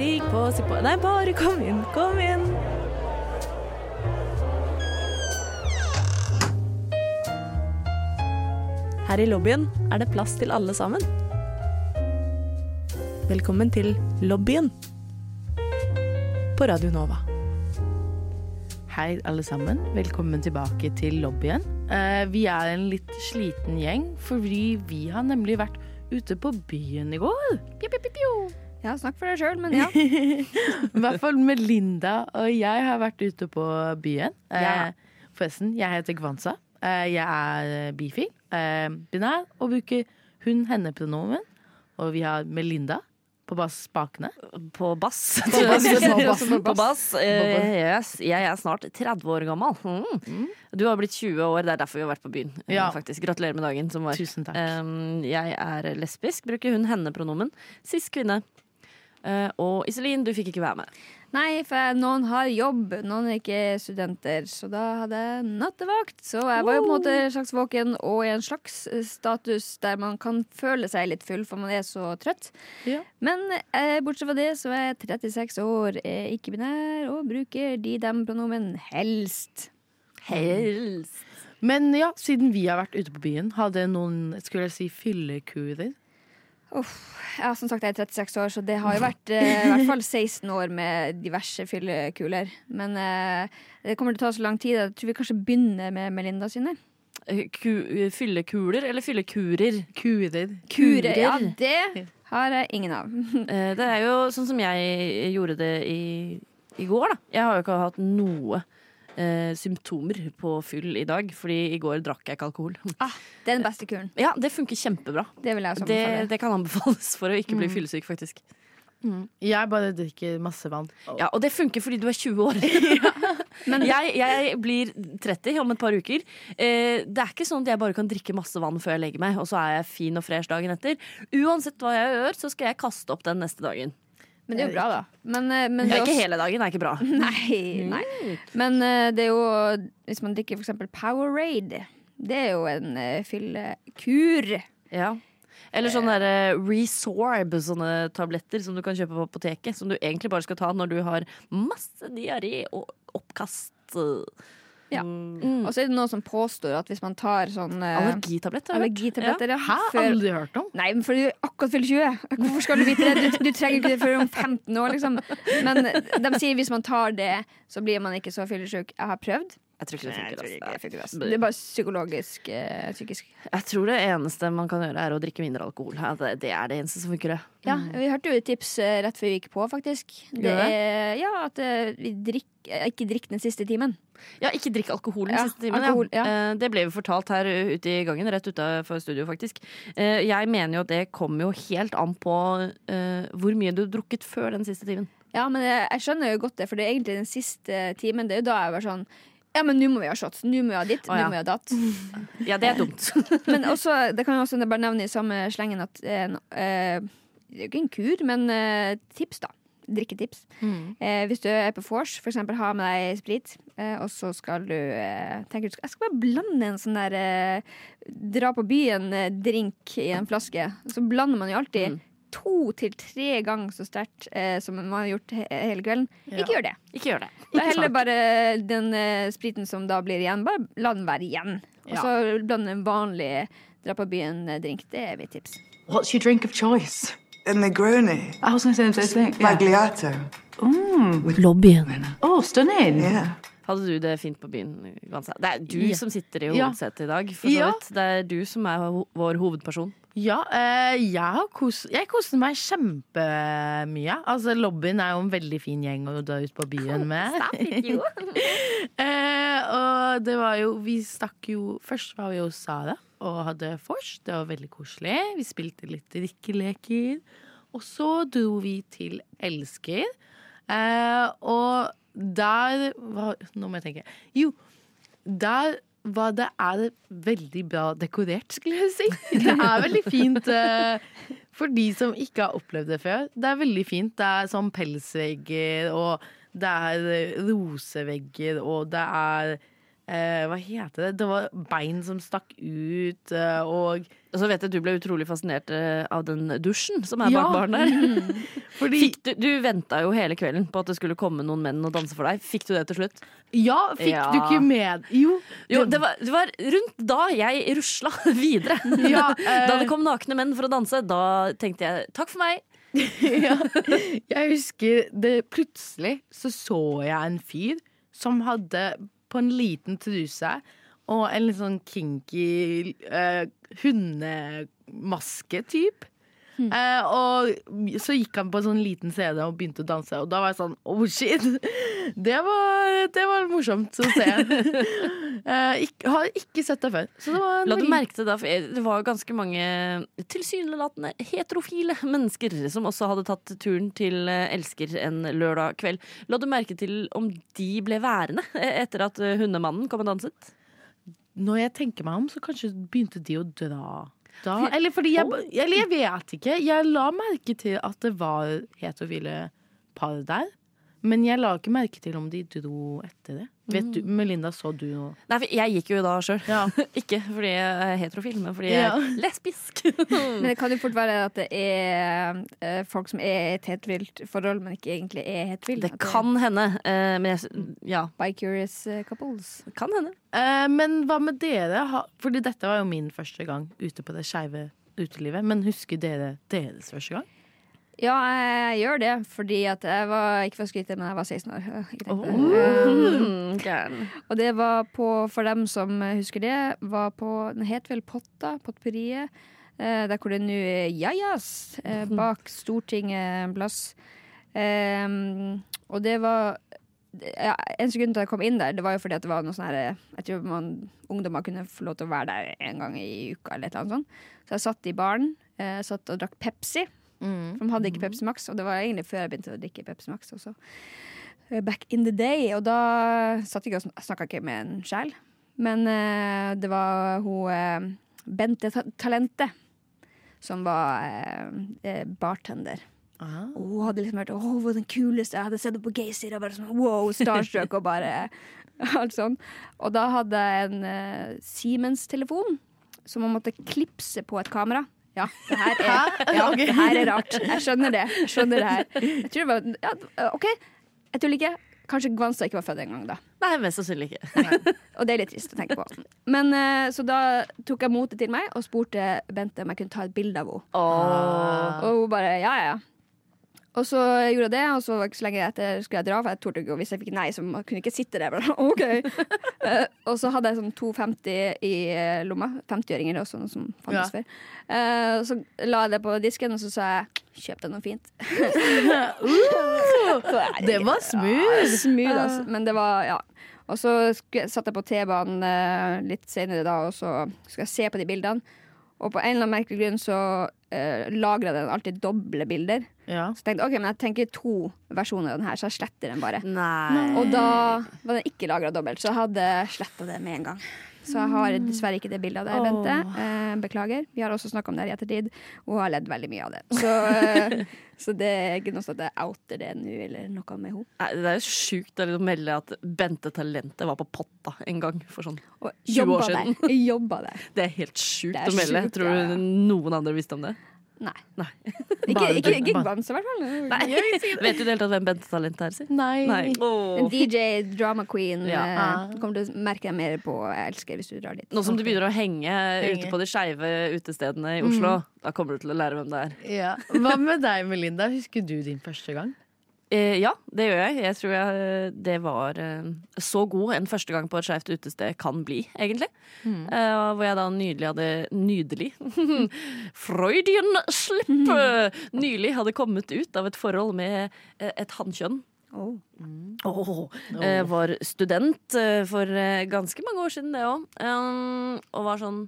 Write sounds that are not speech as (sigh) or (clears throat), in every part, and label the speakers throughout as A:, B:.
A: Stig på, stig på Nei, bare kom inn, kom inn. Her i lobbyen er det plass til alle sammen. Velkommen til lobbyen på Radio Nova.
B: Hei, alle sammen. Velkommen tilbake til lobbyen. Eh, vi er en litt sliten gjeng, fordi vi har nemlig vært ute på byen i går. Pew, pew, pew.
C: Ja, snakk for deg sjøl, men ja. (laughs)
B: I hvert fall Melinda og jeg har vært ute på byen. Eh,
A: Ja.
B: forresten, jeg heter Gvanza. Eh, jeg er bifil. Eh, binær og bruker hun-henne-pronomen. Og vi har Melinda på bass spakene.
D: På bass. (laughs)
B: På bass, (laughs) på bass.
D: På bass. Eh, yes. Jeg er snart 30 år gammel. Mm. Du har blitt 20 år, det er derfor vi har vært på byen.
B: Ja.
D: Faktisk. Gratulerer med dagen som var.
B: Tusen takk.
D: Um, jeg er lesbisk, bruker hun henne-pronomen. Sist kvinne. Eh, og Iselin, du fikk ikke være med.
C: Nei, for noen har jobb, noen er ikke studenter. Så da hadde jeg nattevakt. Så jeg var jo på en måte slags våken og i en slags eh, status der man kan føle seg litt full, for man er så trøtt.
B: Ja.
C: Men eh, bortsett fra det så er jeg 36 år, er ikke-binær og bruker de-dem-pronomen helst.
D: Helst.
B: Men ja, siden vi har vært ute på byen, hadde noen skulle jeg si, fyllekurer.
C: Ja, som sagt, jeg er 36 år, så det har jo vært eh, i hvert fall 16 år med diverse fyllekuler. Men eh, det kommer til å ta så lang tid. Jeg tror vi kanskje begynner med Melinda sine.
D: Ku, fyllekuler eller fyllekurer?
B: Kurer.
C: Kurer, ja, det har jeg ingen av. (laughs)
D: Eh, det er jo sånn som jeg gjorde det i, i går, da. Jeg har jo ikke hatt noe eh, symptomer på fyll i dag, fordi i går drakk jeg ikke alkohol.
C: Det er den beste kuren.
D: Ja, det funker kjempebra.
C: Det vil jeg også
D: Det, det kan anbefales for å ikke bli fyllesyk, faktisk.
B: Jeg bare drikker masse vann.
D: Ja, Og det funker fordi du er 20 år. (laughs) Men jeg, jeg blir 30 om et par uker. Eh, det er ikke sånn at jeg bare kan drikke masse vann før jeg legger meg, og så er jeg fin og fresh dagen etter. Uansett hva jeg gjør, så skal jeg kaste opp den neste dagen.
C: Men det er jo bra, da. Men, eh, men det er
D: ikke hele dagen er ikke bra. (laughs)
C: Nei, nei. Men eh, det er jo Hvis man drikker eksempel Powerade, det er jo en uh, fyllekur.
D: Ja. Eller sånne der, eh, Resorb, sånne tabletter som du kan kjøpe på apoteket. Som du egentlig bare skal ta når du har masse diaré og oppkast.
C: Ja.
D: Mm.
C: Og så er det noen som påstår at hvis man tar sånn eh,
D: Allergitabletter.
C: allergitabletter ja,
B: Hæ?
C: før-
B: Aldri hørt om.
C: Nei, men for du er akkurat fyller 20. Hvorfor skal du vite det? Du, du trenger ikke det før om 15 år, liksom. Men de sier hvis man tar det, så blir man ikke så fyllesyk. Jeg har prøvd.
D: Jeg tror ikke det funker. ass.
C: Det er bare psykologisk eh, psykisk.
D: Jeg tror det eneste man kan gjøre, er å drikke mindre alkohol. Det, det er det eneste som funker. det.
C: Ja, vi hørte jo et tips eh, rett før vi gikk på, faktisk. Det er, ja, at eh, vi drikk, eh, ikke drikk den siste timen.
D: Ja, ikke drikk alkohol den
C: Ja,
D: siste timen.
C: alkohol,
D: ja.
C: ja.
D: Det ble jo fortalt her ute i gangen, rett utenfor studio, faktisk. Jeg mener jo at det kommer jo helt an på hvor mye du har drukket før den siste timen.
C: Ja, men jeg skjønner jo godt det, for det er egentlig den siste timen. Det er jo da jeg var sånn Ja, men nå må vi ha shots. Nå må vi ha ditt.
D: Å, ja.
C: Nå må vi ha datt. (laughs)
D: Ja, det er dumt. (laughs)
C: Men også, det kan jeg også bare nevne i samme slengen at eh, eh, Det er jo ikke en kur, men eh, tips, da. Drikketips. Eh, hvis du er på vors, eksempel ha med deg sprit, eh, og så skal du eh, tenker du skal, Jeg skal bare blande en sånn der dra på byen-drink i en flaske. Så blander man jo alltid to til tre ganger så sterkt eh, som man har gjort he hele kvelden. Ikke gjør det.
D: Ikke gjør det.
C: Da heller bare den eh, spriten som da blir igjen, bare la den være igjen. Og
B: Ja.
C: så blande en vanlig dra på byen-drink. Det er mitt tips.
E: What's your drink of choice?
F: A Negroni.
E: I was going to say the same thing. Yeah.
F: Magliato.
D: Lobbyen.
E: Oh, stunning.
F: Yeah.
D: Hadde du det fint på byen? Det er du
B: Ja.
D: som sitter i
B: Ja.
D: hovedsetet i dag, for så
B: Ja.
D: vidt. Det er du som er ho vår hovedperson.
B: Ja, eh, jeg, kos, jeg koste meg kjempemye. Altså, lobbyen er jo en veldig fin gjeng å dra ut på byen med. (laughs) eh, og det var jo Vi stakk jo Først var vi hos Sara og hadde vors. Det var veldig koselig. Vi spilte litt drikkeleker. Og så dro vi til Elsker. Eh, og der var Nå må jeg tenke. Jo, der var det er veldig bra dekorert, skulle jeg si. Det er veldig fint eh, for de som ikke har opplevd det før. Det er veldig fint. Det er sånn pelsvegger, og det er rosevegger, og det er eh, Hva heter det? Det var bein som stakk ut, eh, og
D: Og så vet jeg du ble utrolig fascinert eh, av den dusjen som er bak baren der. (laughs)
B: Fordi
D: Fikk du, du venta jo hele kvelden på at det skulle komme noen menn og danse for deg. Fikk du det til slutt?
B: Ja, fikk
D: Ja.
B: du ikke med Jo.
D: Jo, det var, det var rundt da jeg rusla (laughs) videre.
B: Ja, eh, (laughs)
D: Da det kom nakne menn for å danse, da tenkte jeg takk for meg.
B: ja. Jeg husker det Plutselig så så jeg en fyr som hadde på en liten truse og en litt sånn kinky eh, hundemaske Eh, og så gikk han på en sånn liten CD og begynte å danse, og da var jeg sånn oh shit! (laughs) Det var, det var morsomt å se. (laughs) uh, har ikke sett det før. Så det var
D: La du merke til da, for det var ganske mange tilsynelatende heterofile (laughs) mennesker som også hadde tatt turen til eh, Elsker en lørdag kveld. La du merke til om de ble værende eh, etter at hundemannen kom og danset?
B: Når jeg tenker meg om, så kanskje begynte de å dra da. Eller fordi jeg, eller jeg vet ikke. Jeg la merke til at det var heterofile par der. Men jeg la ikke merke til om de dro etter det. Vet du, Melinda, så du noe?
D: Nei, for jeg gikk jo da sjøl.
B: Ja. (laughs)
D: Ikke fordi jeg er heterofil, men fordi jeg
B: Ja.
D: er lesbisk. (laughs)
C: Men det kan jo fort være at det er eh, folk som er i et heterofilt forhold, men ikke egentlig er heterofile.
D: Det
C: At
D: kan hende. Uh, Men jeg, ja,
C: Bi-curious eh, couples.
D: kan hende.
B: Uh, men hva med dere? Fordi dette var jo min første gang ute på det skeive utelivet. Men husker dere deres første gang?
C: Ja, jeg gjør det, fordi at jeg var ikke for å skryte, men jeg var 16 år.
B: Oh. (laughs)
D: um.
C: Og det var på, for dem som husker det, var på Den het vel Potta, Potpurriet. Eh, der hvor det nå er Jajas, eh, (laughs) bak Stortinget en plass. Ehm, og det var ja, En sekund til jeg kom inn der, det var jo fordi at det var noe sånn her Jeg tror man, ungdommer kunne få lov til å være der en gang i uka, eller et eller annet sånt. Så jeg satt i baren, eh, satt og drakk Pepsi. For de hadde ikke Pepsi Max, og det var egentlig før jeg begynte å drikke Pepsi Max også. Eh, Back in the day, og da satt jeg og snakka ikke med en sjel. Men uh, det var hun uh, Bente Ta- Talente som var uh, bartender.
B: Ah.
C: Og hun hadde liksom hørt Åh, hun var den kuleste jeg hadde sett henne på Gaysir. Og bare sånn, wow, starstruck og bare (laughs) alt sånn. Og da hadde jeg en Siemens-telefon som man måtte klipse på et kamera. Ja, det her er, ja, det her er rart. Jeg skjønner det. Jeg skjønner det her. Jeg tror det var ja, OK, jeg tuller ikke. Kanskje Gvanstad ikke var født engang da.
D: Nei, mest sannsynlig ikke.
C: Og det er litt trist å tenke på. Men eh, Så da tok jeg motet til meg og spurte Bente om jeg kunne ta et bilde av henne.
D: Åh.
C: Og hun bare ja, ja, ja. Og så gjorde jeg det, og så ikke så lenge etter skulle jeg dra. For jeg torde ikke, og hvis jeg fikk nei, så kunne ikke sitte der. (laughs) Ok uh, Og så hadde jeg sånn 2,50 i eh, lomma. 50-øringer også, noe som fantes
B: Ja.
C: før. Eh, så la jeg det på disken, og så sa jeg kjøp deg noe fint. (laughs) uh,
B: Det var smooth.
C: Ja, smooth altså. Men det var, ja. Og så satt jeg på T-banen litt senere da, og så skulle jeg se på de bildene. Og på en eller annen merkelig grunn så uh, lagra den alltid doble bilder.
B: Ja.
C: Så tenkte ok, men jeg tenker to versjoner av den her, så jeg sletter den bare.
D: Nei.
C: Og da var den ikke lagra dobbelt, så jeg hadde sletta det med en gang. Så jeg har dessverre ikke det bildet av deg, Bente. Eh, beklager. Vi har også snakka om det her i ettertid, og har ledd veldig mye av det. Så, eh, (laughs) så det er ikke noe sånn at jeg outer det nå, eller noe med henne.
D: Nei, det er jo sjukt å liksom melde at Bente Talentet var på Potta en gang for sånn 20 år siden.
C: der. Jobba der. (laughs)
D: Det er helt sjukt
C: er
D: å melde.
C: sjukt,
D: Tror du
C: ja.
D: noen andre visste om det?
C: Nei.
D: Nei. (laughs)
C: Ikke, ikke, ikke Bamse, i hvert fall.
D: Vet du i det hele tatt hvem Bente Talent er? Si?
B: Nei.
D: Nei.
C: En DJ, drama queen.
D: Ja.
C: eh, Du kommer til å merke deg mer på Jeg elsker hvis du drar dit.
D: Nå som du begynner å henge,
B: Henge.
D: ute på de skeive utestedene i Oslo, da kommer du til å lære hvem det er.
B: Ja. Hva med deg, Melinda? Husker du din første gang?
D: Eh, ja, det gjør jeg. Jeg tror jeg, det var eh, så god en første gang på et skeivt utested kan bli, egentlig. Eh, hvor jeg da nydelig hadde Nydelig? (laughs) Freudian slip! eh, Nylig hadde kommet ut av et forhold med eh, et hannkjønn.
C: Oh.
D: Åh, eh, var student eh, for eh, ganske mange år siden, det òg. og var sånn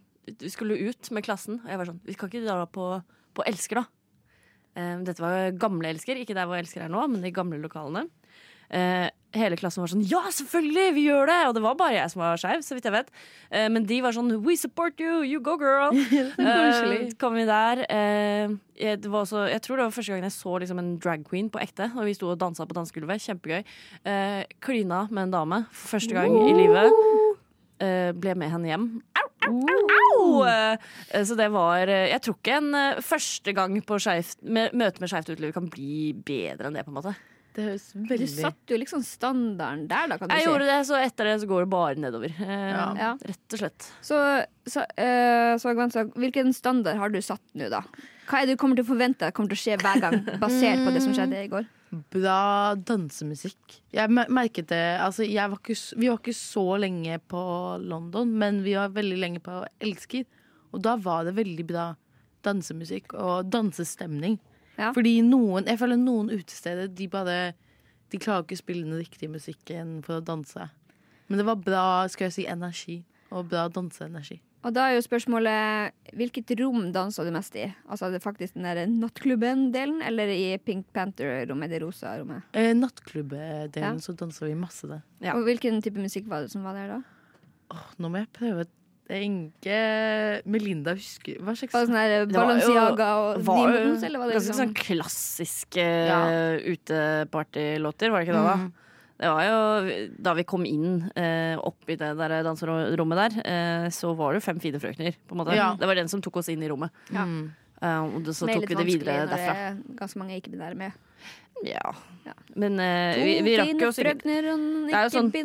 D: Vi skulle ut med klassen, og jeg var sånn Vi skal ikke dra på, på Elsker, da. Eh, dette var gamle Elsker, ikke der hvor Elsker er nå, men de gamle lokalene. Eh, hele klassen var sånn Ja, selvfølgelig! Vi gjør det! Og det var bare jeg som var skeiv, så vidt jeg vet. Eh, men de var sånn We support you! You go, girl! (laughs) Eh, kom vi der. Det var også, jeg tror det var første gangen jeg så liksom, en drag queen på ekte. Og vi sto og dansa på dansegulvet. Kjempegøy. Klina med en dame for første gang i livet. Eh, ble med henne hjem. Au, au, au, au! Eh, Så det var eh, Jeg tror ikke en første gang på skjevt, møte med Skeivt uteliv kan bli bedre enn det, på en måte.
B: Det høres
C: Du
B: veldig
C: satte jo liksom standarden der, da, kan du
D: Jeg
C: si.
D: gjorde det, så etter det så går det bare nedover.
B: Ja.
C: Ja.
D: Rett og slett.
C: Så, så, uh, så Gwensa, hvilken standard har du satt nå, da? Hva er det du kommer til å forvente kommer til å skje hver gang, (laughs) basert på det som skjedde i går?
B: Bra dansemusikk. Jeg merket det altså var ikke, Vi var ikke så lenge på London, men vi var veldig lenge på Elsker. Og da var det veldig bra dansemusikk og dansestemning.
C: Ja.
B: Fordi noen Jeg føler noen utesteder de bare De klarer ikke å spille den riktige musikken for å danse. Men det var bra skal jeg si, energi. Og bra danseenergi.
C: Og da er jo spørsmålet hvilket rom dansa du mest i? Altså er det faktisk den der nattklubben-delen, eller i Pink Panther-rommet, det rosa rommet?
B: Eh, Nattklubbdelen
C: Ja.
B: så dansa vi masse der.
D: Ja.
C: Og hvilken type musikk var det som var der da?
B: Åh, nå må jeg prøve Det er ikke Melinda husker Hva slags
C: Var det sånn der
D: Det
C: Balenciaga og Nimos, eller var det
D: Ganske
C: liksom
D: sånn klassiske
B: Ja.
D: utepartylåter, var det ikke det? da?
B: Mm.
D: Det var jo Da vi kom inn eh, opp i det der danserommet der, eh, så var det fem fine frøkner. på en måte.
B: Ja.
D: Det var den som tok oss inn i rommet.
C: Ja.
B: Mm.
D: Eh, og så tok vi det videre
C: når
D: derfra.
C: det er ganske mange ikke-binære med.
D: Ja.
C: Ja.
D: Men eh,
C: To
D: vi, vi rakk jo å synge.
C: frøkner og
D: Det er jo sånn- (laughs)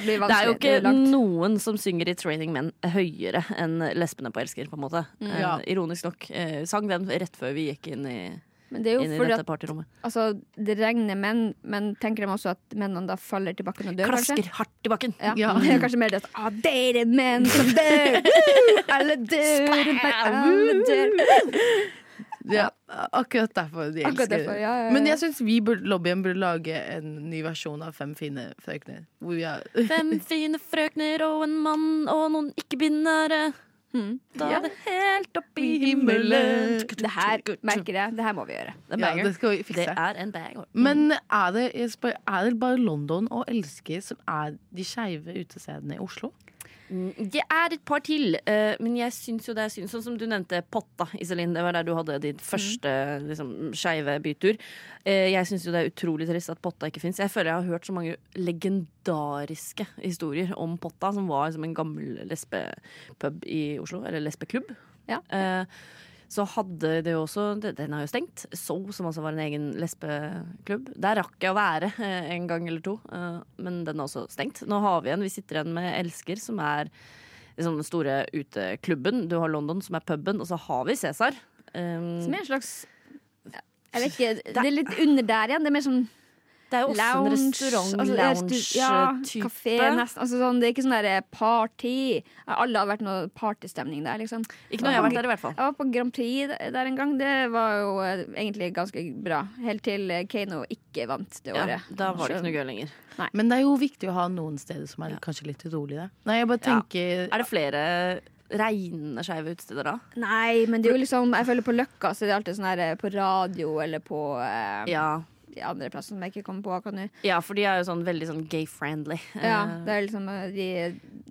C: Det
D: Det er jo ikke
C: er
D: noen som synger i Training Men høyere enn lesbene på Elsker, på en måte. Eh,
B: Uh,
D: ironisk nok. Sang den rett før vi gikk inn i,
C: Men det er jo
D: inn i
C: fordi
D: dette partyrommet.
C: altså, det regner menn, men tenker de også at mennene da faller til bakken og dør, kanskje?
D: Klasker hardt i bakken.
C: Ja.
B: Ja.
C: Det er kanskje mer det at ah, det er menn som (laughs) dør! Alle dør! Alle dør!
B: Ja, akkurat derfor de
C: Akkurat
B: elsker
C: derfor, ja, ja, ja.
B: Men jeg syns vi burde, lobbyen burde lage en ny versjon av Fem fine frøkner. Hvor vi har
D: Fem (laughs) fine frøkner og en mann og noen ikke-binære.
C: Mm.
D: Da
B: Ja.
D: er det helt opp i
B: himmelen.
C: Det her merker jeg. Det her må vi gjøre.
D: Det er
B: Ja, det skal vi
D: Det er en banger.
B: Men er det, er det bare London og Elsker som er de skeive utestedene i Oslo?
D: Mm, Det er et par til, eh, men jeg syns jo det er synd. Sånn som du nevnte Potta, Iselin. Det var der du hadde din første liksom, skeive bytur. Eh, Jeg syns jo det er utrolig trist at Potta ikke fins. Jeg føler jeg har hørt så mange legendariske historier om Potta, som var liksom en gammel lesbepub i Oslo. Eller lesbeklubb.
C: Ja.
D: Eh, Så hadde det jo også Den har jo stengt. So, som altså var en egen lesbeklubb. Der rakk jeg å være eh, en gang eller to, eh, men den er også stengt. Nå har vi en, vi sitter igjen med Elsker, som er liksom den store uteklubben. Du har London, som er puben, og så har vi Cæsar. Um,
C: Som er en slags Jeg vet ikke, det er litt under der igjen. Det er mer sånn
D: det er jo også
C: lounge.
D: en restaurant,
C: altså, ja, kafé nesten. Altså, sånn, det er ikke sånn der party. Alle har vært noe partystemning der, liksom.
D: Ikke noe jeg har vært der, i hvert fall.
C: Jeg var på Grand Prix der en gang. Det var jo eh, egentlig ganske bra. Helt til Kano ikke vant det året.
D: Ja, da var det ikke noe gøy lenger.
B: Men det er jo viktig å ha noen steder som er kanskje litt urolige. Nei, jeg bare
D: Ja. Er det flere regnende skeive utesteder da?
C: Nei, men det er jo liksom Jeg føler på Løkka så det er det alltid sånn her eh, på radio eller på eh,
D: Ja.
C: De andre plasser som jeg ikke kommer på akkurat nå.
D: ja, for de er jo sånn veldig sånn gay-friendly.
C: Ja,
D: Eh,
C: det er liksom eh, de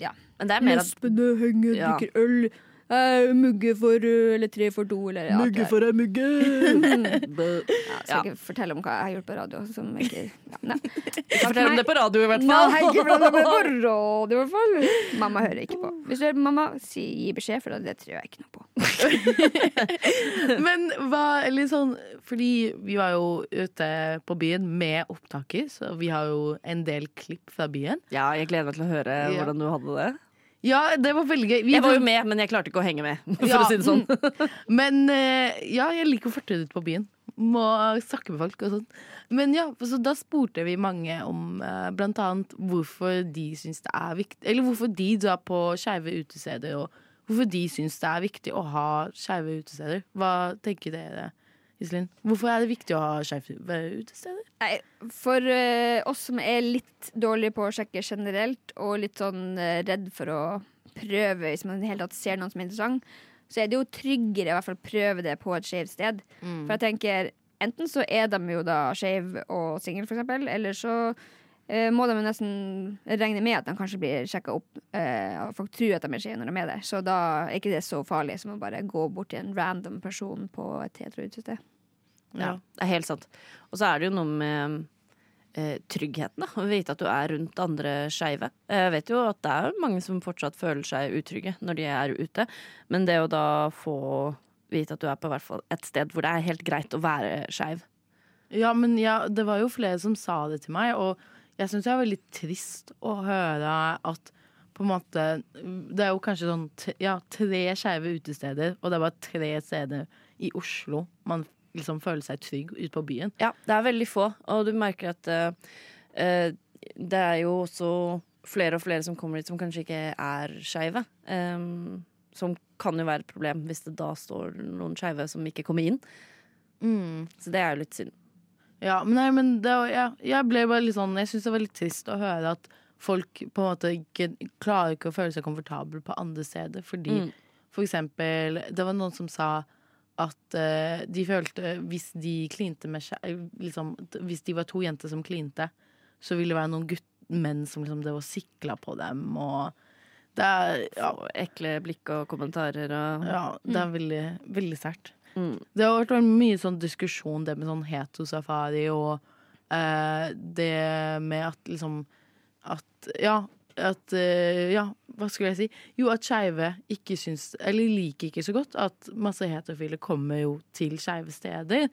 C: Ja.
D: Men det er mer at
C: Lesbene henger,
D: Ja.
C: drikker øl. Uh, mugge for uh, eller tre for to, eller ja, Mugge for
B: ei mugge! (laughs)
C: Ja, skal
D: Ja.
C: ikke fortelle om hva jeg har gjort på radio. Som ikke, ja, nei. (laughs)
D: Fortell om det på radio, i hvert fall!
C: Nei, ikke fortell om det på (laughs) radio, i hvert fall. Mamma hører ikke på. Hvis du hører mamma, si, gi beskjed, for det tror jeg ikke noe på. (laughs)
B: Men hva Eller sånn Fordi vi var jo ute på byen med opptaker, så vi har jo en del klipp fra byen.
D: Ja, jeg gleder meg til å høre
B: Ja.
D: hvordan du hadde det.
B: Ja, det var veldig gøy. Vi
D: Jeg var jo med, men jeg klarte ikke å henge med, (laughs) for
B: Ja,
D: å si det sånn.
B: Men eh, ja, jeg liker å farte ut på byen. Må snakke med folk og sånn. Men ja, så da spurte vi mange om eh, blant annet hvorfor de syns det er viktig Eller hvorfor de drar på skeive utesteder, og hvorfor de syns det er viktig å ha skeive utesteder. Hva tenker dere, Iselin? Hvorfor er det viktig å ha skeive utesteder?
C: Nei, for uh, oss som er litt dårlige på å sjekke generelt, og litt sånn uh, redd for å prøve hvis man i det hele tatt ser noen som er interessant, så er det jo tryggere å prøve det på et skeivt sted. For jeg tenker, enten så er de jo da skeive og single, for eksempel, eller så eh, må de nesten regne med at de kanskje blir sjekka opp. eh, og folk tror at de er skeive når de er der. Så da er ikke det så farlig som å bare gå bort til en random person på et hetero-utested.
D: Ja, det er helt sant. Og så er det jo noe med eh, tryggheten. da, Å vite at du er rundt andre skeive. Jeg vet jo at det er mange som fortsatt føler seg utrygge når de er ute, men det å da få vite at du er på hvert fall et sted hvor det er helt greit å være skeiv.
B: Ja, men ja, det var jo flere som sa det til meg, og jeg syns det er veldig trist å høre at på en måte Det er jo kanskje sånn ja, tre skeive utesteder, og det er bare tre steder i Oslo man liksom føler seg trygg ute på byen.
D: Ja, det er veldig få, og du merker at eh, det er jo også flere og flere som kommer dit som kanskje ikke er skeive. Um, som kan jo være et problem hvis det da står noen skeive som ikke kommer inn. Så det er jo litt synd.
B: Ja, men, nei, men det, ja, jeg ble bare litt sånn Jeg syns det var litt trist å høre at folk på en måte ikke klarer ikke å føle seg komfortable på andre steder. Fordi
D: Mm.
B: for eksempel Det var noen som sa at uh, de følte hvis de klinte med liksom, Hvis de var to jenter som klinte, så ville det være noen gutt, menn som liksom det var sikla på dem og det er, ja,
D: ekle blikk og kommentarer og
B: ja, det er veldig, veldig sterkt.
D: Mm.
B: Det har vært mye sånn diskusjon det med sånn hetosafari og eh, det med at liksom At ja, at eh, Ja, hva skulle jeg si? Jo, at skeive ikke syns Eller liker ikke så godt at masse heterofile kommer jo til skeive steder.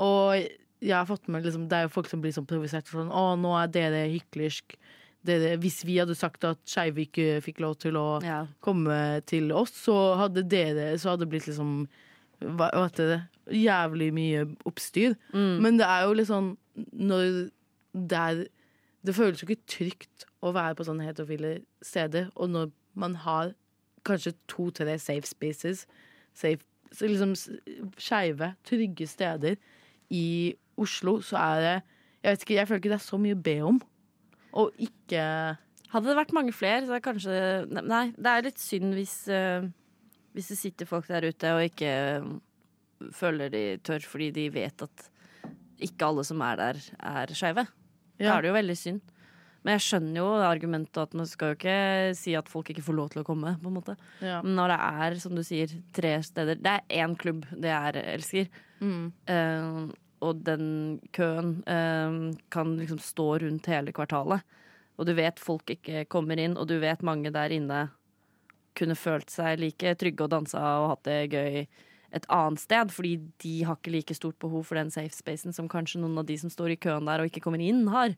B: Og jeg har fått med liksom, Det er jo folk som blir sånn provosert sånn Å, nå er dere hyklersk. Dere, hvis vi hadde sagt at skeive ikke fikk lov til å
D: Ja.
B: komme til oss, så hadde dere Så hadde det blitt liksom hva, hva heter det? Jævlig mye oppstyr.
D: Mm.
B: Men det er jo litt sånn når det er Det føles jo ikke trygt å være på sånne heterofile steder, og når man har kanskje to-tre safe spaces, safe, liksom skeive, trygge steder i Oslo, så er det Jeg vet ikke, jeg føler ikke det er så mye å be om. Og ikke
D: Hadde det vært mange flere, så er det kanskje Nei, det er litt synd hvis, eh, hvis det sitter folk der ute og ikke eh, føler de tør fordi de vet at ikke alle som er der, er skeive. Da er det jo veldig synd. Men jeg skjønner jo argumentet at man skal jo ikke si at folk ikke får lov til å komme. på en måte.
B: ja.
D: Men når det er, som du sier, tre steder Det er én klubb det er elsker.
B: Mm.
D: Uh, og den køen uh, kan liksom stå rundt hele kvartalet. Og du vet folk ikke kommer inn, og du vet mange der inne kunne følt seg like trygge og dansa og hatt det gøy et annet sted, fordi de har ikke like stort behov for den safe spacen som kanskje noen av de som står i køen der og ikke kommer inn, har.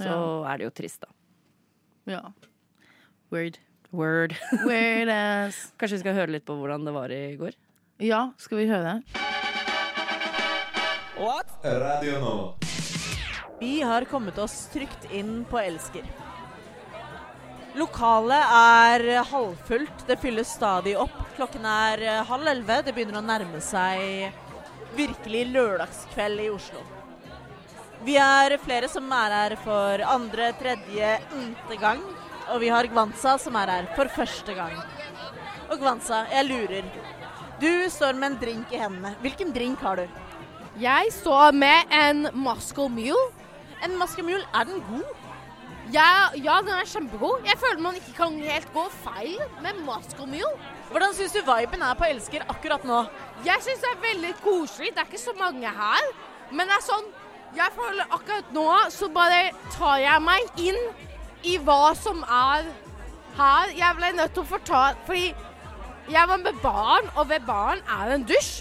D: Så er det jo trist, da.
B: ja. Weird.
D: Word. (laughs)
B: Ass.
D: Kanskje vi skal høre litt på hvordan det var i går?
B: Ja, skal vi høre?
F: Radio Nova.
G: Vi har kommet oss trygt inn på Elsker. Lokalet er halvfullt, det fylles stadig opp. Klokken er eh, halv elleve, det begynner å nærme seg virkelig lørdagskveld i Oslo. Vi er flere som er her for andre, tredje, n-te gang. Og vi har Gwanza som er her for første gang. Og Gwanza, jeg lurer. Du står med en drink i hendene. Hvilken drink har du?
H: Jeg står med en Moscow Mule.
G: En maskemul, er den god?
H: Ja, ja, den er kjempegod. Jeg føler man ikke kan helt gå feil med Moscow Mule.
G: Hvordan syns du viben er på Elsker akkurat nå?
H: Jeg syns det er veldig koselig. Det er ikke så mange her. Men det er sånn Jeg føler akkurat nå så bare tar jeg meg inn i hva som er her. Jeg ble nødt til å fortale Fordi jeg var med barn, og ved barn er det en dusj.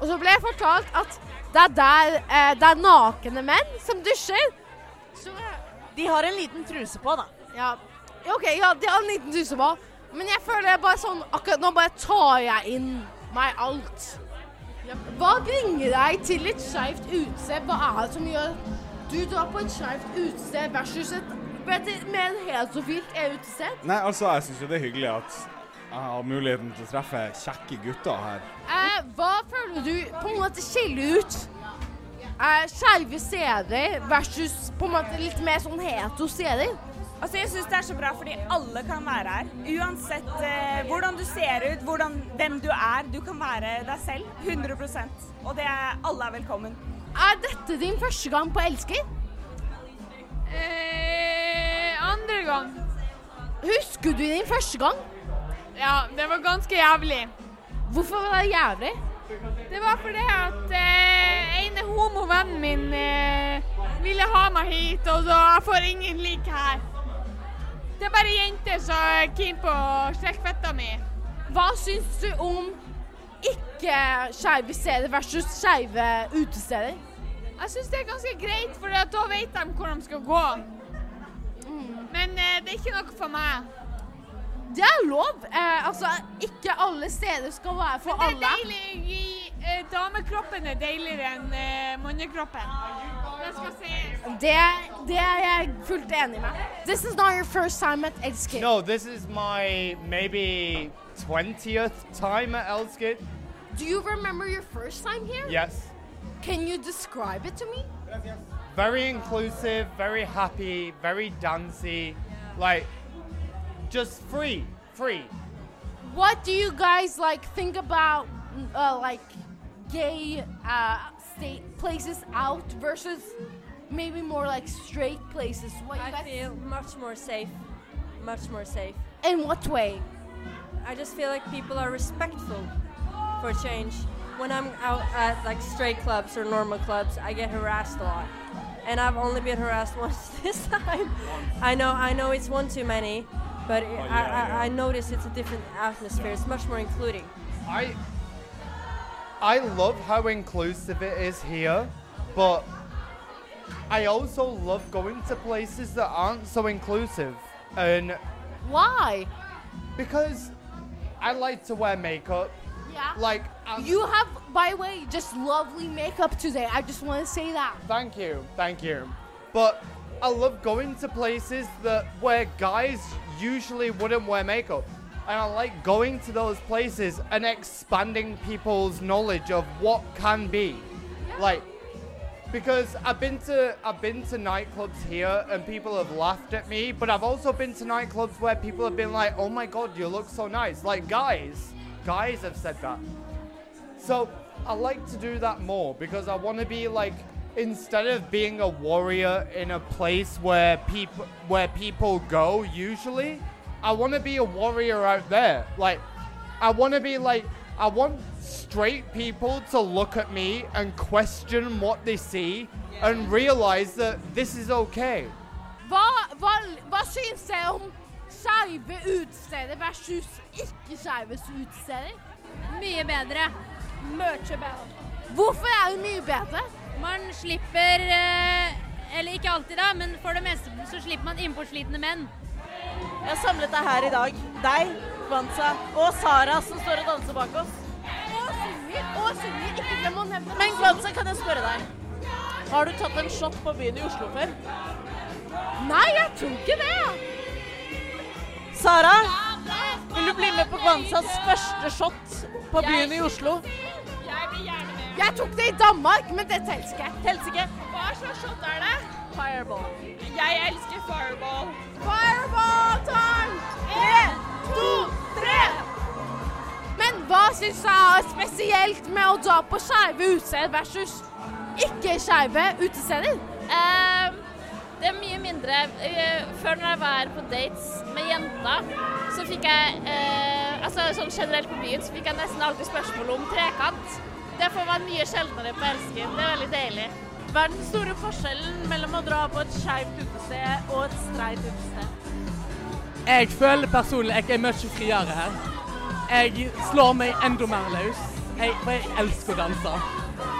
H: Og så ble jeg fortalt at det er der eh, det er nakne menn som dusjer. Så
G: De har en liten truse på, da.
H: Ja, OK, ja, de har en liten truse på. Men jeg føler jeg bare sånn Akkurat nå bare tar jeg inn meg alt. Hva bringer deg til et skeivt utested? Hva er det som gjør du drar på et skeivt utested versus et med en heterofilt utested?
I: Nei, altså, jeg syns jo det er hyggelig at jeg har muligheten til å treffe kjekke gutter her.
H: Eh, hva føler du på en måte skiller ut eh, skeive steder versus på en måte litt mer sånn hetero steder?
J: Altså, jeg syns det er så bra fordi alle kan være her. Uansett eh, hvordan du ser ut, hvordan, hvem du er. Du kan være deg selv. 100% Og det er, alle er velkommen.
H: Er dette din første gang på Elsker?
K: Eh, andre gang.
H: Husker du din første gang?
K: Ja, det var ganske jævlig.
H: Hvorfor var det jævlig?
K: Det var fordi at eh, ene homovennen min eh, ville ha meg hit, og jeg får ingen lik her. Det er bare jenter som er keen på slektfetta mi.
H: Hva syns du om ikke skeive steder versus skeive utesteder?
K: Jeg syns det er ganske greit, for da vet de hvor de skal gå. Men eh, det er ikke noe for meg.
H: Det er lov. Eh, altså, ikke alle steder skal være for
K: alle. det er
H: alle.
K: deilig. i- eh, damekroppen er deiligere enn eh, mannekroppen. Det skal.
H: Det, det er jeg fullt enig med. This is not your first time at Elskid.
L: No, this is my maybe 20th time at Elskid.
H: Do you remember your first time here?
L: Yes.
H: Can you describe it to me?
L: Very inclusive, very happy, very dancey. Like, just free, free.
H: What do you guys like think about uh, like gay uh, state places out versus maybe more like straight places? What you
M: I
H: guys
M: feel much more safe. Much more safe.
H: In what way?
M: I just feel like people are respectful for change. When I'm out at like straight clubs or normal clubs, I get harassed a lot. And I've only been harassed (laughs) once this time. I know, I know it's one too many, but it, I, I, I notice it's a different atmosphere. It's much more including.
L: I I love how inclusive it is here, but I also love going to places that aren't so inclusive. And
H: why?
L: Because I like to wear makeup.
H: Yeah.
L: Like I'm-
H: You have, by the way, just lovely makeup today. I just want to say that.
L: Thank you, thank you. But I love going to places that where guys usually wouldn't wear makeup. And I like going to those places and expanding people's knowledge of what can be. Like because I've been to I've been to nightclubs here and people have laughed at me, but I've also been to nightclubs where people have been like, "Oh my god, you look so nice." Like guys, guys have said that. So I like to do that more because I want to be like instead of being a warrior in a place where people where people go usually, I want to be a warrior out there. Like I want to be like I want straight people to look at me and question what they see and realize that this is okay.
H: Hva, hva, hva syns dere om skeive utesteder versus ikke-skeive utesteder?
N: Mye bedre. Mye bedre.
H: Hvorfor er det mye bedre?
N: Man slipper eh, Eller ikke alltid, da, men for det meste så slipper man innpåslitne menn.
G: Jeg har samlet deg her i dag. Deg, Kwanza og Sara som står og danser bak oss.
H: Og synger, og synger. Ikke glem å nevne det.
G: Men Kwanza, kan jeg spørre deg. Har du tatt en shot på byen i Oslo før?
H: Nei, jeg tror ikke det.
G: Sara, vil du bli med på Gwansas første shot på byen i Oslo?
H: Jeg tok det i Danmark, men det teller ikke.
G: Teller ikke.
K: Hva slags shot er det?
G: Fireball.
K: Jeg elsker fireball.
H: Fireball time! En, to, tre! Men hva syns du er spesielt med å dra på skeive utesteder versus ikke-skeive utesteder?
O: Um, det er mye mindre. Eh, Før når jeg var på dates med jenter, så fikk jeg eh, altså sånn generelt på byen så fikk jeg nesten alltid spørsmål om trekant. Det får være mye sjeldnere på Elsken. Det er veldig deilig.
G: Hva er den store forskjellen mellom å dra på et skeivt utested og et streit utested?
P: Jeg føler personlig at jeg er mye friere her. Jeg slår meg enda mer løs. Jeg, for jeg elsker å danse.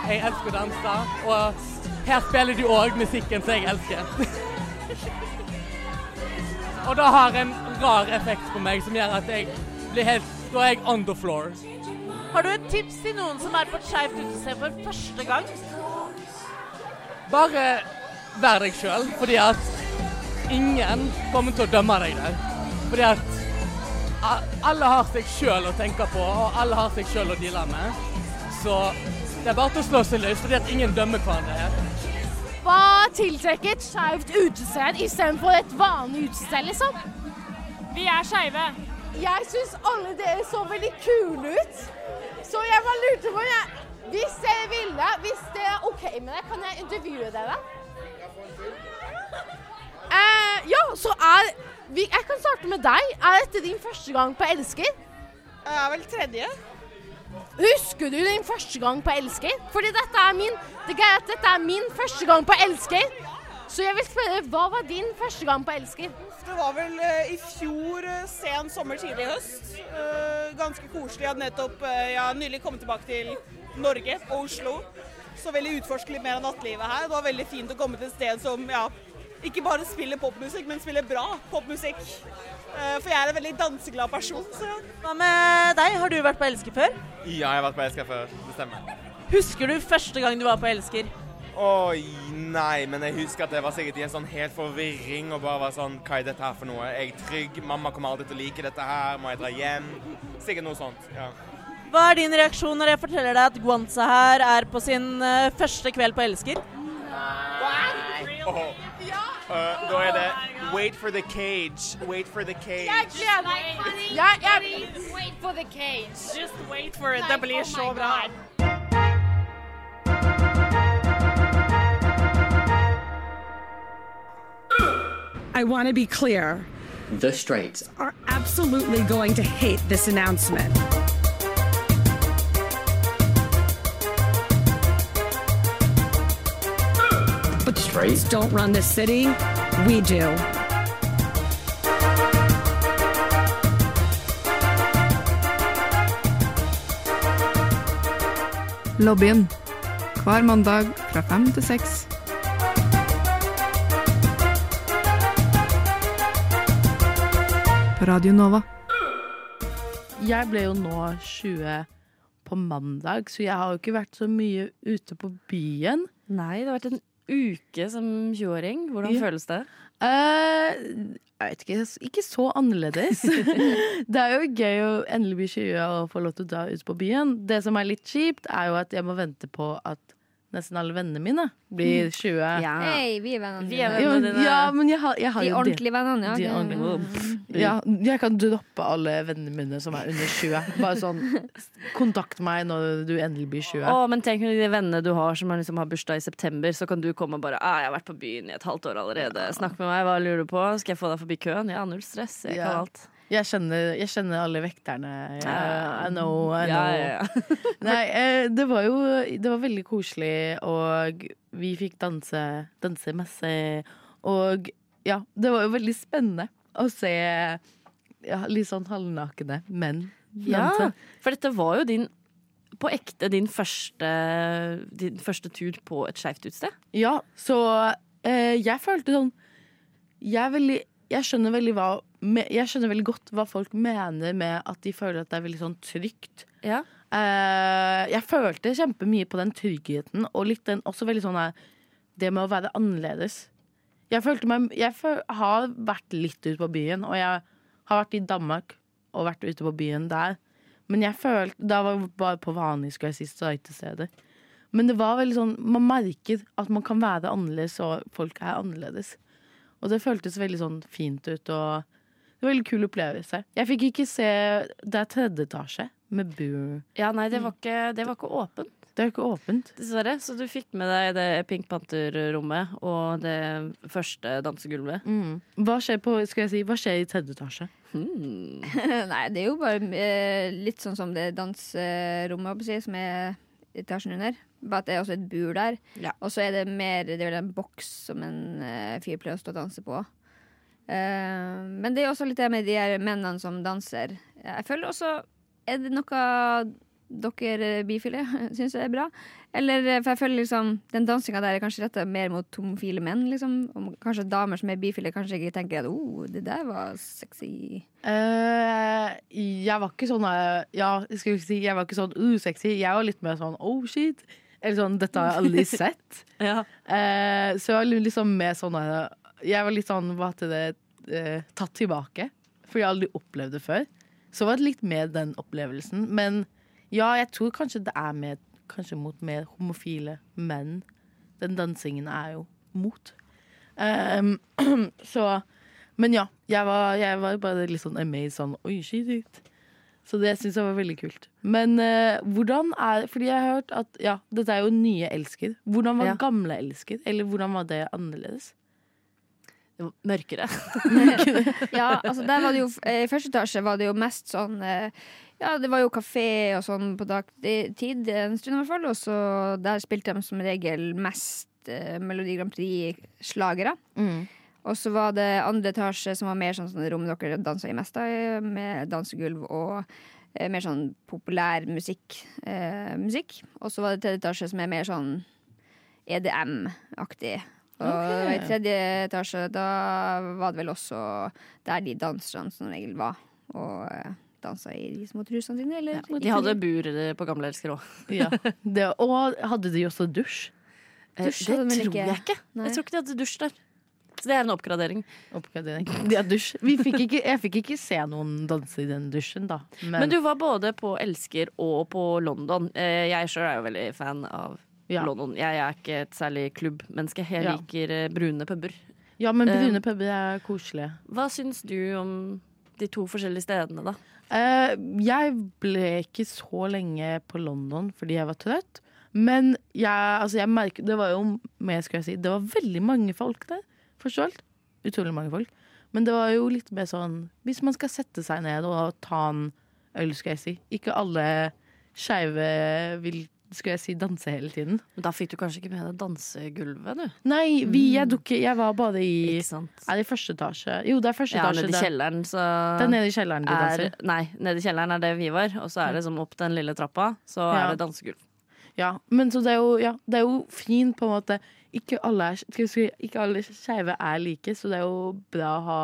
P: Jeg elsker å danse, og her spiller de òg musikken som jeg elsker. (laughs) og det har en rar effekt på meg som gjør at jeg blir helt Da er jeg on the floor.
G: Tips til noen som er på et skeivt utested for første gang?
P: Bare vær deg sjøl, fordi at ingen kommer til å dømme deg der. Fordi at alle har seg sjøl å tenke på, og alle har seg sjøl å deale med. Så det er bare til å slå seg løs, fordi at ingen dømmer hverandre her.
H: Hva tiltrekker et skeivt utested istedenfor et vanlig utested, liksom?
K: Vi er skeive.
H: Jeg syns alle dere så veldig kule ut. Så jeg bare lurte på jeg, Hvis dere ville, hvis det er OK med det, kan jeg intervjue dere? Eh, ja, så er vi, Jeg kan starte med deg. Er dette din første gang på Elsker?
K: Det er vel tredje.
H: Husker du din første gang på Elsker? Fordi dette er min Det er dette er min første gang på Elsker. Så jeg vil spørre, hva var din første gang på Elsker?
Q: Det var vel eh, i fjor eh, sen sommer, tidlig høst. Eh, ganske koselig. Jeg hadde nettopp jeg nylig kommet tilbake til Norge og Oslo. Så veldig utforske litt mer av nattlivet her. Det var veldig fint å komme til et sted som ja, ikke bare spiller popmusikk, men spiller bra popmusikk. Eh, for jeg er en veldig danseglad person. Så.
G: Hva med deg? Har du vært på Elsker før?
R: Ja, jeg har vært på Elsker før. Det stemmer.
G: Husker du første gang du var på Elsker?
R: Oi, nei, men jeg husker at jeg var sikkert i en sånn helt forvirring og bare var sånn Hva er dette her for noe? Er jeg trygg? Mamma kommer aldri til å like dette her. Må jeg dra hjem? Sikkert noe sånt. ja.
G: Hva er din reaksjon når jeg forteller deg at Guanza her er på sin uh, første kveld på Elsker?
R: Åh. Uh, da er det Wait for the cage. Wait for the cage.
H: Jeg gleder meg.
N: Wait for the cage.
Q: Just wait for it. Det blir så bra.
S: I want to be clear.
T: The Straits.
S: Are absolutely going to hate this announcement. But the Straits don't run this city. We do.
U: Lobbyen. Hver mandag fra fem til seks. På Radio Nova.
B: Jeg ble jo nå 20 på mandag, så jeg har jo ikke vært så mye ute på byen.
D: Nei, det har vært en uke som 20-åring. Hvordan
B: Ja.
D: føles det?
B: Uh, jeg vet ikke, ikke så annerledes. (laughs) det er jo gøy å endelig bli 20 og få lov til å dra ut på byen. Det som er litt kjipt, er jo at jeg må vente på at nesten alle vennene mine blir 20.
C: Hei, vi er vennene
D: Vi er
C: dine.
D: Vennene dine.
B: ja, men jeg har, jeg har
C: De
B: jo
C: ordentlige vennene, ja.
B: De ordentlige. Ja, jeg kan droppe alle vennene mine som er under 20. Bare sånn Kontakt meg når du endelig blir 20.
D: Å, men tenk når de vennene du har som har, liksom, har bursdag i september, så kan du komme og bare ah, 'Jeg har vært på byen i et halvt år allerede. Snakk med meg. Hva lurer du på? Skal jeg få deg forbi køen?' Ja, null stress. Jeg
B: Ja.
D: kan alt.
B: Jeg kjenner, jeg kjenner alle vekterne.
D: Ja.
B: I know, I know.
D: Ja, ja, ja. (laughs)
B: Nei, eh, det var jo Det var veldig koselig, og vi fikk danse, danse masse. Og ja, det var jo veldig spennende å se ja, litt sånn halvnakne menn
D: Ja, for dette var jo din på ekte din første, din første tur på et skeivt utested.
B: Ja, så eh, jeg følte sånn jeg, er veldig, jeg skjønner hva Jeg skjønner veldig godt hva folk mener med at de føler at det er veldig sånn trygt.
D: Ja.
B: Eh, jeg følte kjempemye på den tryggheten, og litt den også veldig sånn her Det med å være annerledes. Jeg følte meg Jeg føl, har vært litt ute på byen, og jeg har vært i Danmark og vært ute på byen der. Men jeg følte Da var jeg bare på vanlig, skulle jeg si, steder. Men det var veldig sånn Man merker at man kan være annerledes, og folk er annerledes. Og det føltes veldig sånn fint ut, og det var en veldig kul opplevelse. Jeg fikk ikke se Det er tredje etasje med bu.
D: Ja, nei, det var ikke, det var ikke åpent.
B: Det er ikke åpent.
D: Dessverre. Så du fikk med deg det Pink Panther-rommet og det første dansegulvet.
B: Mm. Hva skjer på, skal jeg si, hva skjer i tredje etasje?
D: Hmm. (laughs)
C: Nei, det er jo bare eh, litt sånn som det danserommet, som er etasjen under. Bare at det er også et bur der. Og så er det mer Det er vel en boks som en uh, fyr pleier å stå og danse på. Uh, men det er også litt det med de her mennene som danser. Jeg føler også Er det noe dere bifile (laughs) syns er bra? Eller, eh, for jeg føler liksom Den dansinga der er kanskje retta mer mot homofile menn. Liksom. Og kanskje damer som er bifile, kanskje ikke tenker at oh, det der var sexy.
B: Uh, jeg var ikke sånn uh, Ja, jeg skal ikke si Jeg var ikke sånn uh, sexy. Jeg var litt mer sånn oh shit. Eller sånn dette har jeg aldri (laughs) sett. Eh, så jeg var liksom med sånn eh, Jeg var litt sånn hva heter det eh, tatt tilbake. For jeg har aldri opplevd det før. Så var det litt mer den opplevelsen. Men ja, jeg tror kanskje det er med, Kanskje mot mer homofile menn. Den dansingen er jo mot. Um, (clears throat) så Men ja, jeg var, jeg var bare litt sånn amazed. Sånn, Oi, shit. Så det syns jeg var veldig kult. Men uh, hvordan er Fordi jeg har hørt at ja, dette er jo nye Elsker. Hvordan var
D: Ja.
B: gamle Elsker? Eller hvordan var det annerledes?
D: Mørkere. (laughs)
C: ja, altså der var det jo eh, I første etasje var det jo mest sånn eh, Ja, det var jo kafé og sånn på dagtid en stund i hvert fall. Og så der spilte de som regel mest eh, Melodi Grand Prix-slagere.
D: Mm.
C: Og så var det andre etasje som var mer sånn, sånn rom dere dansa i mest, da, med dansegulv og eh, mer sånn populær musikk. Eh, musikk. Og så var det tredje etasje som er mer sånn EDM-aktig. Og
B: okay.
C: i tredje etasje, da var det vel også der de danserne som regel var. Og eh, dansa i de små trusene sine, eller ja,
D: De hadde bur eh, på Gamle Elsker òg. (laughs)
B: Ja. Og hadde de også dusj?
C: Dusj
D: det
C: de
D: tror
C: ikke.
D: jeg ikke.
C: Nei.
D: Jeg tror ikke de hadde dusj der. Så det er en oppgradering.
B: Oppgradering. Ja, dusj. Vi fikk ikke, jeg fikk ikke se noen danse i den dusjen, da.
D: Men, du var både på Elsker og på London. Eh, Jeg sjøl er jo veldig fan av
B: Ja.
D: London. Jeg er ikke et særlig klubbmenneske. Jeg liker eh, brune puber.
B: Ja, men brune
D: Eh,
B: puber er koselige.
D: Hva syns du om de to forskjellige stedene, da?
B: Uh, jeg ble ikke så lenge på London fordi jeg var trøtt. Men jeg, altså jeg merket, det var jo mer, skal jeg si, det var veldig mange folk der. Først og alt. Utrolig mange folk. Men det var jo litt mer sånn Hvis man skal sette seg ned og ta en øl, skal jeg si. Ikke alle skeive vil skal jeg si, danse hele tiden.
D: Men da fikk du kanskje ikke med deg dansegulvet, du?
B: Nei, vi, jeg, dukke, jeg var bare i
D: Ikke sant?
B: Er det første etasje? Jo, det er første
D: Ja,
B: etasje.
D: nede i
B: der.
D: kjelleren, så
B: Det er nede i kjelleren de
D: er,
B: danser.
D: Nei, nede i kjelleren er det vi var. Og så er det som opp den lille trappa, så
B: Ja.
D: er det dansegulv.
B: Ja, men så det er jo, ja, det er jo fint på en måte Ikke alle, er, ikke alle skeive er like, så det er jo bra å ha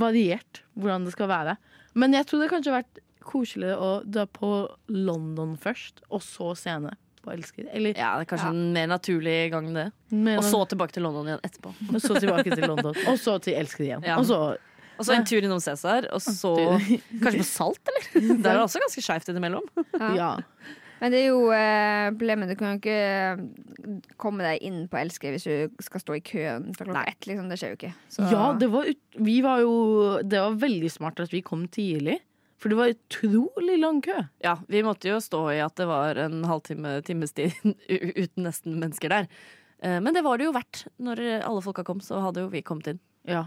B: variert hvordan det skal være. Men jeg tror det kanskje har vært koseligere å dra på London først, og så scene på Elsker. Eller,
D: Ja, det er kanskje en mer naturlig gang, det.
B: Men,
D: Og så tilbake til London igjen etterpå. (laughs)
B: og så tilbake til London. (laughs) Og så til Elsker igjen.
D: Ja.
B: Og så
D: Og så en tur innom Cæsar, og så kanskje på Salt, eller? (laughs) Det er jo også ganske skeivt innimellom.
B: Ja.
C: Men det er jo eh, problemet. Du kan jo ikke komme deg inn på Elsker hvis du skal stå i køen fra klokka ett. Liksom. Det skjer jo ikke. Så-
B: Ja, det var, ut, vi var jo, det var veldig smart at vi kom tidlig. For det var utrolig lang kø.
D: Ja, vi måtte jo stå i at det var en halvtime, times tid (laughs) uten nesten mennesker der. Eh, Men det var det jo verdt. Når alle folka kom, så hadde jo vi kommet inn.
B: Ja.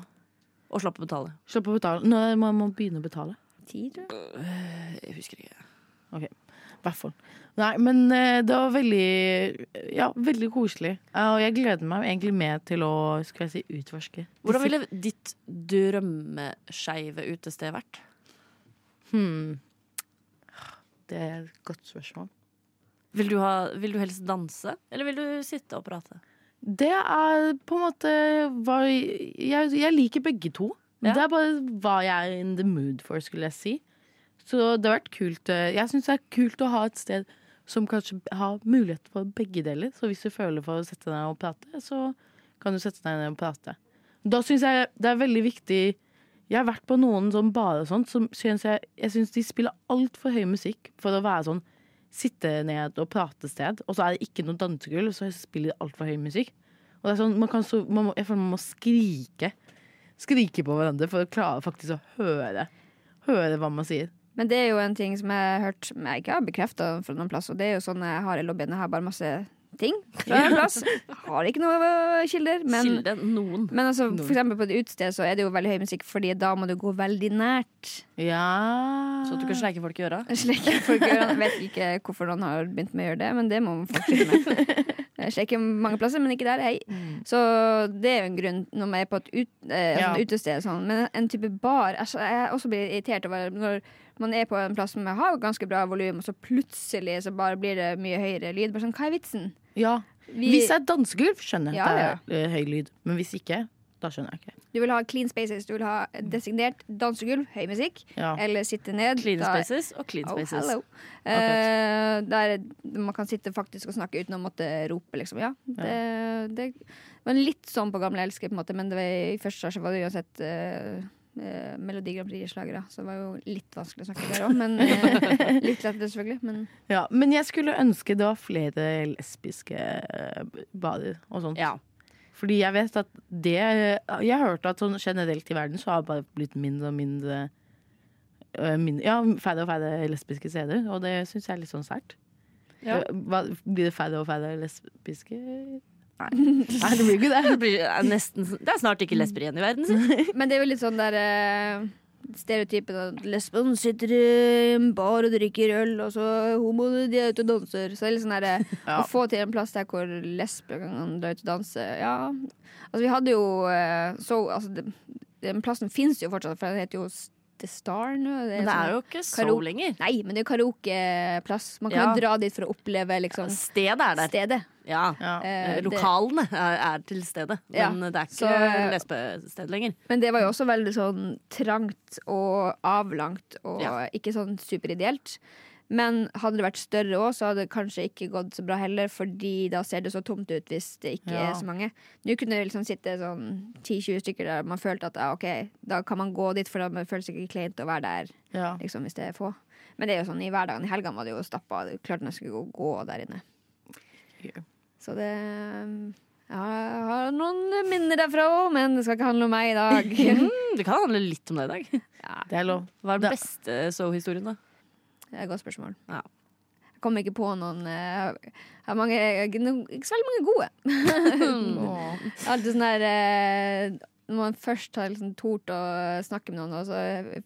D: Og slapp å betale.
B: Slapp å betale. Når man begynne å betale.
C: Ti, tror jeg.
D: Jeg husker ikke.
B: Ok, hvert fall. Nei, men eh, det var veldig, ja, veldig koselig. Og jeg gleder meg egentlig mer til å skal jeg si, utforske.
D: Hvordan ville ditt drømmeskeive utested vært?
B: Hmm. Det er et godt spørsmål.
D: Vil du, ha, vil du helst danse, eller vil du sitte og prate?
B: Det er på en måte hva Jeg, jeg liker begge to.
D: Ja.
B: Det er bare hva jeg er in the mood for, skulle jeg si. Så det har vært kult. eh, Jeg syns det er kult å ha et sted som kanskje har mulighet for begge deler. Så hvis du føler for å sette deg ned og prate, så kan du sette deg ned og prate. Da syns jeg det er veldig viktig Jeg har vært på noen som bare sånt, som syns jeg, jeg syns de spiller altfor høy musikk for å være sånn sitte ned og prate sted, og så er det ikke noe dansegulv, så spiller de altfor høy musikk. Og det er sånn, så, må, jeg føler man må skrike. Skrike på hverandre for å klare faktisk å høre, høre hva man sier.
C: Men det er jo en ting som jeg har hørt som jeg ikke har bekrefta fra noen plass, og det er jo sånn jeg har i lobbyen. Jeg har bare masse ting fra en plass. Har ikke noe øh, kilder. Men,
D: Kilde noen.
C: men altså, for eksempel på et utested så er det jo veldig høy musikk, Fordi da må du gå veldig nært.
B: Ja
D: Så at du kan sleike folk i øra?
C: Sleike folk i øra. Vet ikke hvorfor noen har begynt med å gjøre det, men det må man fortsette med. (laughs) Jeg mange plasser, men ikke der. Hei. Så det er jo en grunn når man er på et ut, eh,
B: Ja.
C: utested. Sånn. Men en type bar altså, Jeg også blir irritert over når man er på en plass som har ganske bra volum, og så plutselig så bare blir det mye høyere lyd. Bare sånn, Hva er vitsen?
B: Ja.
C: Vi-
B: Hvis det er dansegulv, skjønner jeg
C: Ja,
B: at det er ja. høy lyd. Men hvis ikke, da skjønner jeg ikke.
C: Du vil ha clean spaces. Du vil ha designert dansegulv, høy musikk,
B: Ja.
C: eller sitte ned.
D: Clean
C: Da-
D: spaces og clean
C: Oh,
D: spaces.
C: hello. Eh, der man kan sitte faktisk og snakke uten å måtte rope, liksom. Ja. Det, det var litt sånn på Gamle Elsker, på en måte, men det var, i første etasje var det uansett uh, Melodi Grand Prix-slagere, så det var jo litt vanskelig å snakke der òg. Men eh, litt lettere, selvfølgelig. Men
B: Ja, men jeg skulle ønske det var flere lesbiske eh, barer og sånt.
D: Ja.
B: Fordi jeg vet at det Jeg har hørt at sånn generelt i verden så har det bare blitt mindre og mindre, mindre Ja, færre og færre lesbiske steder, og det syns jeg er litt sånn sært.
D: Ja.
B: Blir det færre og færre lesbiske Nei, Nei det blir ikke det. (laughs)
D: Det, blir, er nesten, det er snart ikke lesber igjen i verden. Si.
C: Men det er jo litt sånn der stereotypen at lesben sitter i en bar og drikker øl, og så homoene de er ute og danser. Så det er litt sånn der, eh, (laughs)
B: Ja.
C: Å få til en plass der hvor lesber kan dra ut og danse, ja. Altså, vi hadde jo eh, så Altså, det, den plassen fins jo fortsatt, for den heter jo The Star nå.
D: Men det
C: sånn
D: er jo ikke så lenger.
C: Nei, men det er karaokeplass. Man kan
D: Ja.
C: jo dra dit for å oppleve liksom
D: Stedet er der.
C: Stedet.
D: Ja.
C: Eh,
D: Eh, Lokalene er, er til stede, men det er
C: så,
D: ikke
C: eh,
D: lesbested lenger.
C: Men det var jo også veldig sånn trangt og avlangt og ikke sånn superideelt. Men hadde det vært større òg, så hadde det kanskje ikke gått så bra heller, fordi da ser det så tomt ut hvis det ikke
B: Ja.
C: er så mange. Nå kunne det liksom sitte sånn 10-20 stykker der man følte at ja, OK, da kan man gå dit, for da føles det ikke kleint å være der
B: Ja.
C: liksom, hvis det er få. Men det er jo sånn i hverdagen. I helgene var det jo stappa. Klart man skulle gå, gå der inne. Så det ja, Jeg har noen minner derfra òg, men det skal ikke handle om meg i dag. (laughs)
D: Mm, det kan handle litt om deg i dag. (laughs)
B: Det er lov.
D: Hva er den beste so-historien, da?
C: Det er et godt spørsmål.
D: Ja.
C: Jeg kommer ikke på noen eh, Jeg har mange, ikke så veldig mange gode. (laughs) Alltid sånn der eh, Når man først har liksom tort å snakke med noen, og så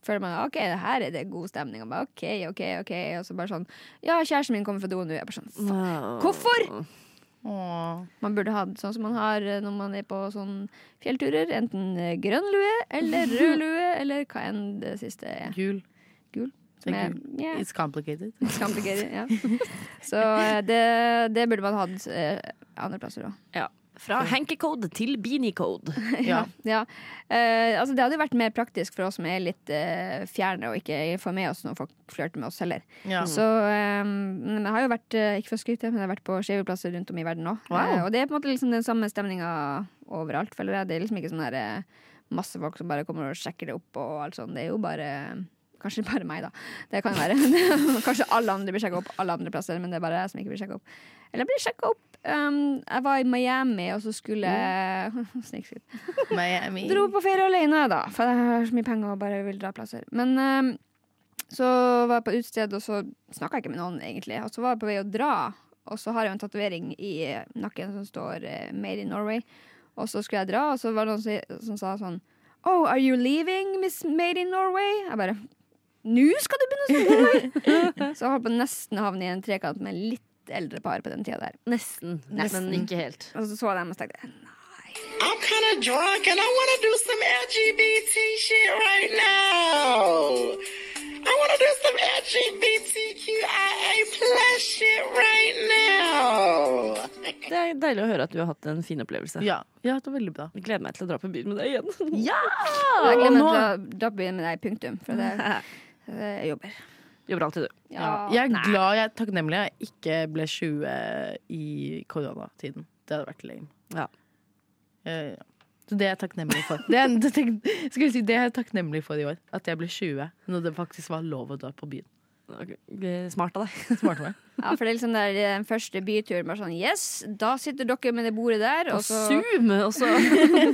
C: føler man OK, det her er det god stemning. Og bare OK, OK, OK. Og så bare sånn Ja, kjæresten min kommer fra do nå. Jeg bare sånn. Hvorfor? Man burde ha, sånn som man har eh, når man er på sånn fjellturer. Enten eh, grønn lue eller rød (laughs) lue, eller hva enn det siste er.
B: Gul.
C: Gul. Med- yeah.
B: It's complicated. (laughs)
C: It's complicated, ja. (laughs) Så eh, det, det burde man hatt andre plasser òg.
D: Ja. Fra hankecode til beanie-code. (laughs)
C: Ja. ja. Uh, altså det hadde jo vært mer praktisk for oss som er litt uh, fjerne og ikke får med oss når folk flørter med oss heller.
B: Ja.
C: Så um, men jeg har jo vært, uh, ikke for å skryte, men jeg har vært på skeive plasser rundt om i verden òg.
B: Wow.
C: og det er på en måte liksom den samme stemninga overalt, føler jeg. Det er liksom ikke sånn der eh, masse folk som bare kommer og sjekker det opp og alt sånt. Det er jo bare Kanskje bare meg, da. Det kan jo være. (laughs) Kanskje alle andre blir sjekka opp alle andre plasser, men det er bare jeg som ikke blir sjekka opp. Eller blir sjekka opp. Um, jeg var i Miami, og så skulle (laughs) jeg Snikskritt.
B: Miami.
C: Dro på ferie alene, da, for jeg har så mye penger og bare vil dra plasser. Men um, så var jeg på utested, og så snakka jeg ikke med noen, egentlig. Og så var jeg på vei å dra, og så har jeg en tatovering i nakken som står uh, 'Made in Norway'. Og så skulle jeg dra, og så var det noen som, som sa sånn Oh, are you leaving, Miss Made in Norway? Jeg bare Nå skal du begynne å snakke så jeg holdt på nesten å havne i en trekant med litt eldre par på den tida der.
D: Nesten, men ikke helt.
C: Og så så jeg dem og tenkte «Nei».
T: I'm kind of drunk and I want to do some LGBT shit right now. I want to do some LGBTQIA plus shit right now.
D: Det er deilig å høre at du har hatt en fin opplevelse.
B: Ja, ja det var veldig bra.
D: Jeg gleder meg til å dra på byen med deg igjen.
B: Ja!
C: Jeg gleder meg til å dra på byen med deg, punktum. For det (laughs) jeg jobber.
D: Jobber alltid, du.
B: Ja. Jeg er glad jeg er takknemlig jeg ikke ble 20 i koronatiden. Det hadde vært lame.
D: Ja.
B: Jeg, ja. Så det er jeg takknemlig for. (laughs) Det er, det, tenk- skal si, det er jeg takknemlig for i år. At jeg ble 20 når det faktisk var lov å dra på byen.
D: Smart av deg. (laughs)
B: Smart av meg.
C: Ja, for det er liksom der, den første byturen bare sånn Yes, da sitter dere med det bordet der.
D: På
C: og så-
D: Zoom også.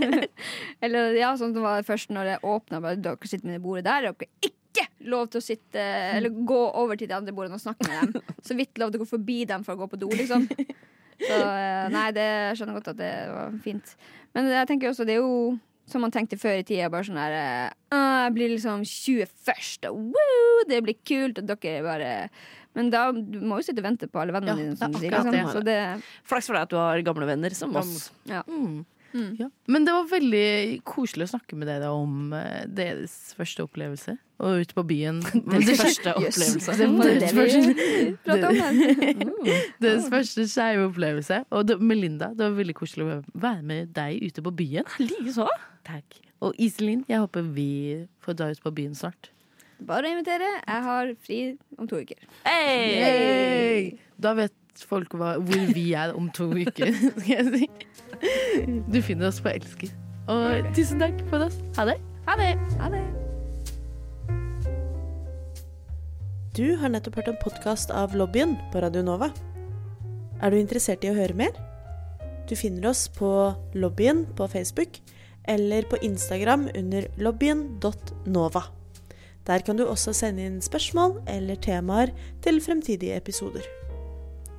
D: (laughs)
C: Eller ja, sånn det var først når det åpna, bare dere sitter med det bordet der. Dere er ikke lov til å sitte Eller gå over til de andre bordene og snakke med dem. (laughs) Så vidt lov til å gå forbi dem for å gå på do, liksom. Så eh, nei, det skjønner godt at det var fint. Men jeg tenker også, det er jo som man tenkte før i tida, bare sånn der eh, «Ah, Jeg blir liksom 21. Woo, det blir kult, og dere bare Men da du må jo sitte og vente på alle vennene
B: Ja,
C: dine.
B: det
C: Som du sier, liksom.
B: det.
C: Så det
D: Flaks for deg at du har gamle venner som oss.
C: ja.
B: Mm. Ja. Men det var veldig koselig å snakke med dere om eh, deres første opplevelse. Og ute på byen. (laughs)
D: Deres første (laughs) opplevelse.
C: Det (laughs)
B: Deres første- skeive opplevelse. Og det, Melinda, det var veldig koselig å være med deg ute på byen.
D: Likeså.
B: Takk. Og Iselin, jeg håper vi får dra ut på byen snart.
C: Bare å invitere. Jeg har fri om to uker.
B: Hey! Da vet folk hva, hvor vi er om to uker, (laughs) skal jeg si. Du finner oss på Elsker. Og tusen takk for oss. Ha det.
C: Ha det. Ha det.
G: Du har nettopp hørt en podkast av Lobbyen på Radio Nova. Er du interessert i å høre mer? Du finner oss på Lobbyen på Facebook eller på Instagram under lobbyen.nova. Der kan du også sende inn spørsmål eller temaer til fremtidige episoder.